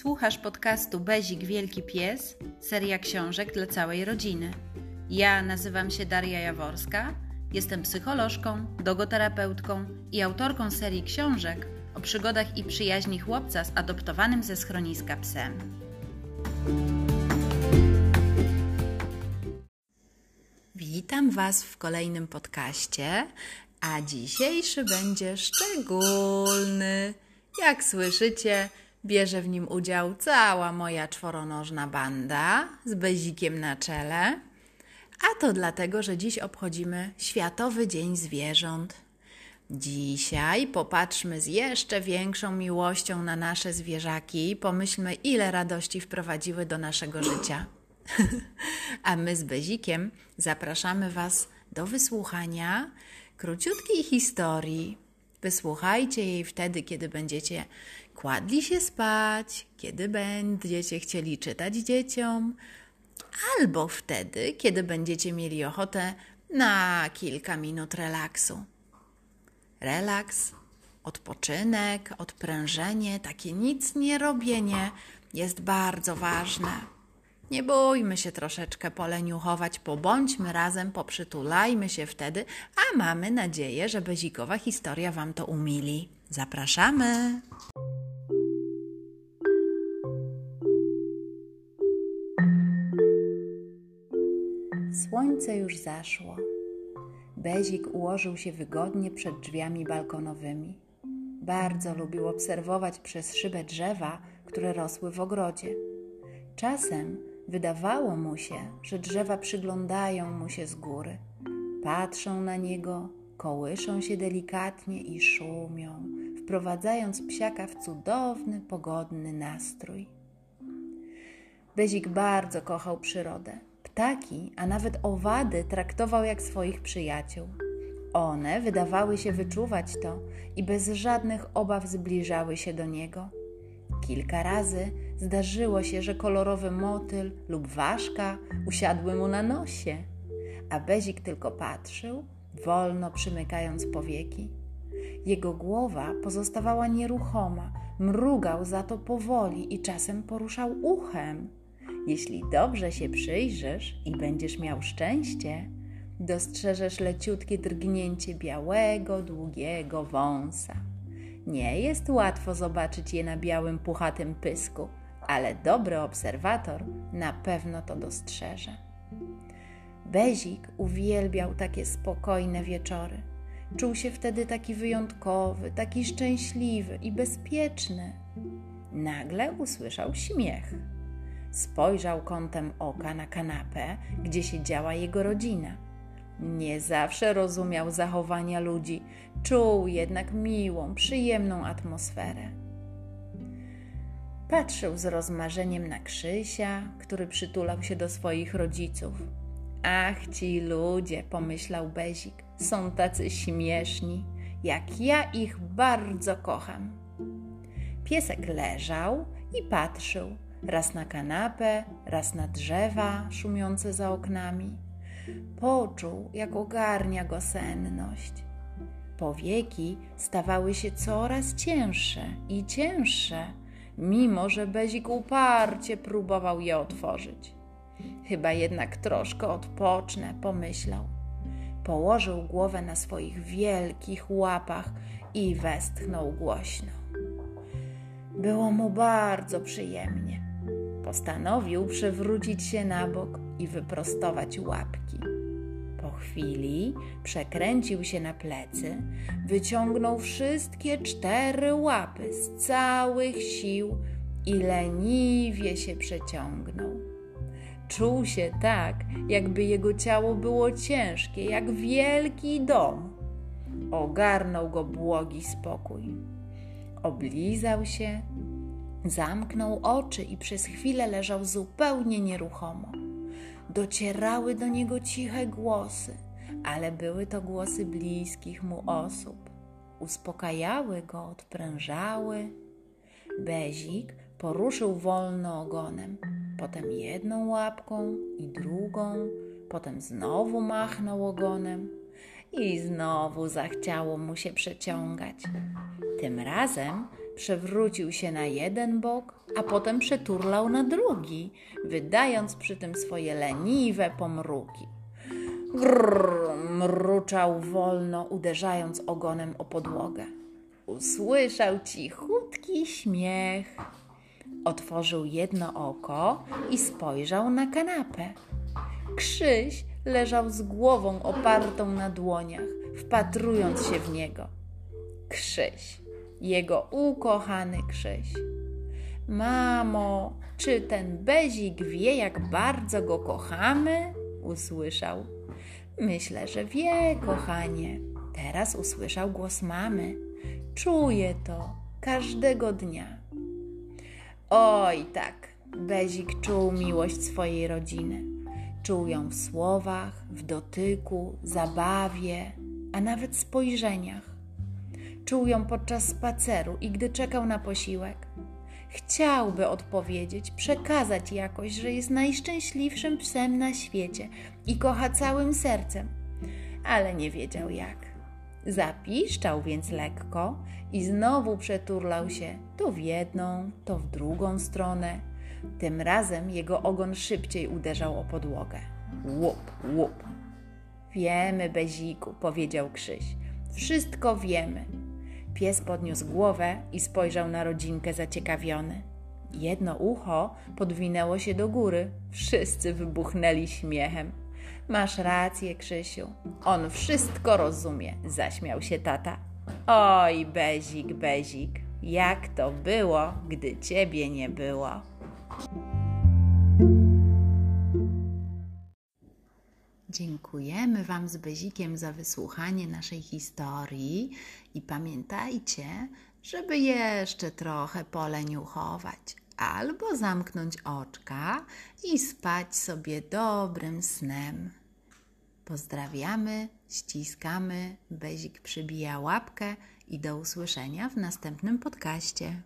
Słuchasz podcastu Bezik Wielki Pies, seria książek dla całej rodziny. Ja nazywam się Daria Jaworska, jestem psycholożką, dogoterapeutką i autorką serii książek o przygodach i przyjaźni chłopca z adoptowanym ze schroniska psem. Witam Was w kolejnym podcaście, a dzisiejszy będzie szczególny. Jak słyszycie, bierze w nim udział cała moja czworonożna banda z bezikiem na czele. A to dlatego, że dziś obchodzimy Światowy Dzień Zwierząt. Dzisiaj popatrzmy z jeszcze większą miłością na nasze zwierzaki i pomyślmy, ile radości wprowadziły do naszego życia. A my z Bezikiem zapraszamy Was do wysłuchania króciutkiej historii. Wysłuchajcie jej wtedy, kiedy będziecie kładli się spać, kiedy będziecie chcieli czytać dzieciom, albo wtedy, kiedy będziecie mieli ochotę na kilka minut relaksu. Relaks, odpoczynek, odprężenie, takie nic nie robienie jest bardzo ważne. Nie bójmy się troszeczkę poleniuchować, pobądźmy razem, poprzytulajmy się wtedy, a mamy nadzieję, że bezikowa historia Wam to umili. Zapraszamy! Słońce już zaszło. Bezik ułożył się wygodnie przed drzwiami balkonowymi. Bardzo lubił obserwować przez szybę drzewa, które rosły w ogrodzie. Czasem Wydawało mu się, że drzewa przyglądają mu się z góry, patrzą na niego, kołyszą się delikatnie i szumią, wprowadzając psiaka w cudowny, pogodny nastrój. Bezik bardzo kochał przyrodę. Ptaki, a nawet owady traktował jak swoich przyjaciół. One wydawały się wyczuwać to i bez żadnych obaw zbliżały się do niego. Kilka razy zdarzyło się, że kolorowy motyl lub ważka usiadły mu na nosie, a Bezik tylko patrzył, wolno przymykając powieki. Jego głowa pozostawała nieruchoma, mrugał za to powoli i czasem poruszał uchem. Jeśli dobrze się przyjrzysz i będziesz miał szczęście, dostrzeżesz leciutkie drgnięcie białego, długiego wąsa. Nie jest łatwo zobaczyć je na białym, puchatym pysku, ale dobry obserwator na pewno to dostrzeże. Bezik uwielbiał takie spokojne wieczory. Czuł się wtedy taki wyjątkowy, taki szczęśliwy i bezpieczny. Nagle usłyszał śmiech. Spojrzał kątem oka na kanapę, gdzie siedziała jego rodzina. Nie zawsze rozumiał zachowania ludzi, czuł jednak miłą, przyjemną atmosferę. Patrzył z rozmarzeniem na Krzysia, który przytulał się do swoich rodziców. Ach, ci ludzie, pomyślał Bezik, są tacy śmieszni, jak ja ich bardzo kocham. Piesek leżał i patrzył, raz na kanapę, raz na drzewa szumiące za oknami. Poczuł, jak ogarnia go senność. Powieki stawały się coraz cięższe i cięższe, mimo że Bezik uparcie próbował je otworzyć. Chyba jednak troszkę odpocznę, pomyślał. Położył głowę na swoich wielkich łapach i westchnął głośno. Było mu bardzo przyjemnie. Postanowił przewrócić się na bok i wyprostować łapki. Po chwili przekręcił się na plecy, wyciągnął wszystkie cztery łapy z całych sił i leniwie się przeciągnął. Czuł się tak, jakby jego ciało było ciężkie, jak wielki dom. Ogarnął go błogi spokój. Oblizał się, zamknął oczy i przez chwilę leżał zupełnie nieruchomo docierały do niego ciche głosy, ale były to głosy bliskich mu osób. Uspokajały go, odprężały. Bezik poruszył wolno ogonem, potem jedną łapką i drugą, potem znowu machnął ogonem i znowu zachciało mu się przeciągać. Tym razem przewrócił się na jeden bok, a potem przeturlał na drugi, wydając przy tym swoje leniwe pomruki. Grrr, mruczał wolno, uderzając ogonem o podłogę. Usłyszał cichutki śmiech. Otworzył jedno oko i spojrzał na kanapę. Krzyś leżał z głową opartą na dłoniach, wpatrując się w niego. Krzyś, jego ukochany Krzyś. Mamo, czy ten Bezik wie, jak bardzo go kochamy? Usłyszał. Myślę, że wie, kochanie. Teraz usłyszał głos mamy. Czuję to każdego dnia. Oj, tak, Bezik czuł miłość swojej rodziny. Czuł ją w słowach, w dotyku, zabawie, a nawet spojrzeniach. Czuł ją podczas spaceru i gdy czekał na posiłek. Chciałby odpowiedzieć, przekazać jakoś, że jest najszczęśliwszym psem na świecie i kocha całym sercem, ale nie wiedział jak. Zapiszczał więc lekko i znowu przeturlał się to w jedną, to w drugą stronę. Tym razem jego ogon szybciej uderzał o podłogę. Łup, łup. Wiemy, Beziku, powiedział Krzyś. Wszystko wiemy. Pies podniósł głowę i spojrzał na rodzinkę zaciekawiony. Jedno ucho podwinęło się do góry. Wszyscy wybuchnęli śmiechem. Masz rację, Krzysiu. On wszystko rozumie, zaśmiał się tata. Oj, Bezik, Bezik, jak to było, gdy ciebie nie było. Dziękujemy Wam z Bezikiem za wysłuchanie naszej historii i pamiętajcie, żeby jeszcze trochę poleniuchować albo zamknąć oczka i spać sobie dobrym snem. Pozdrawiamy, ściskamy, Bezik przybija łapkę i do usłyszenia w następnym podcaście.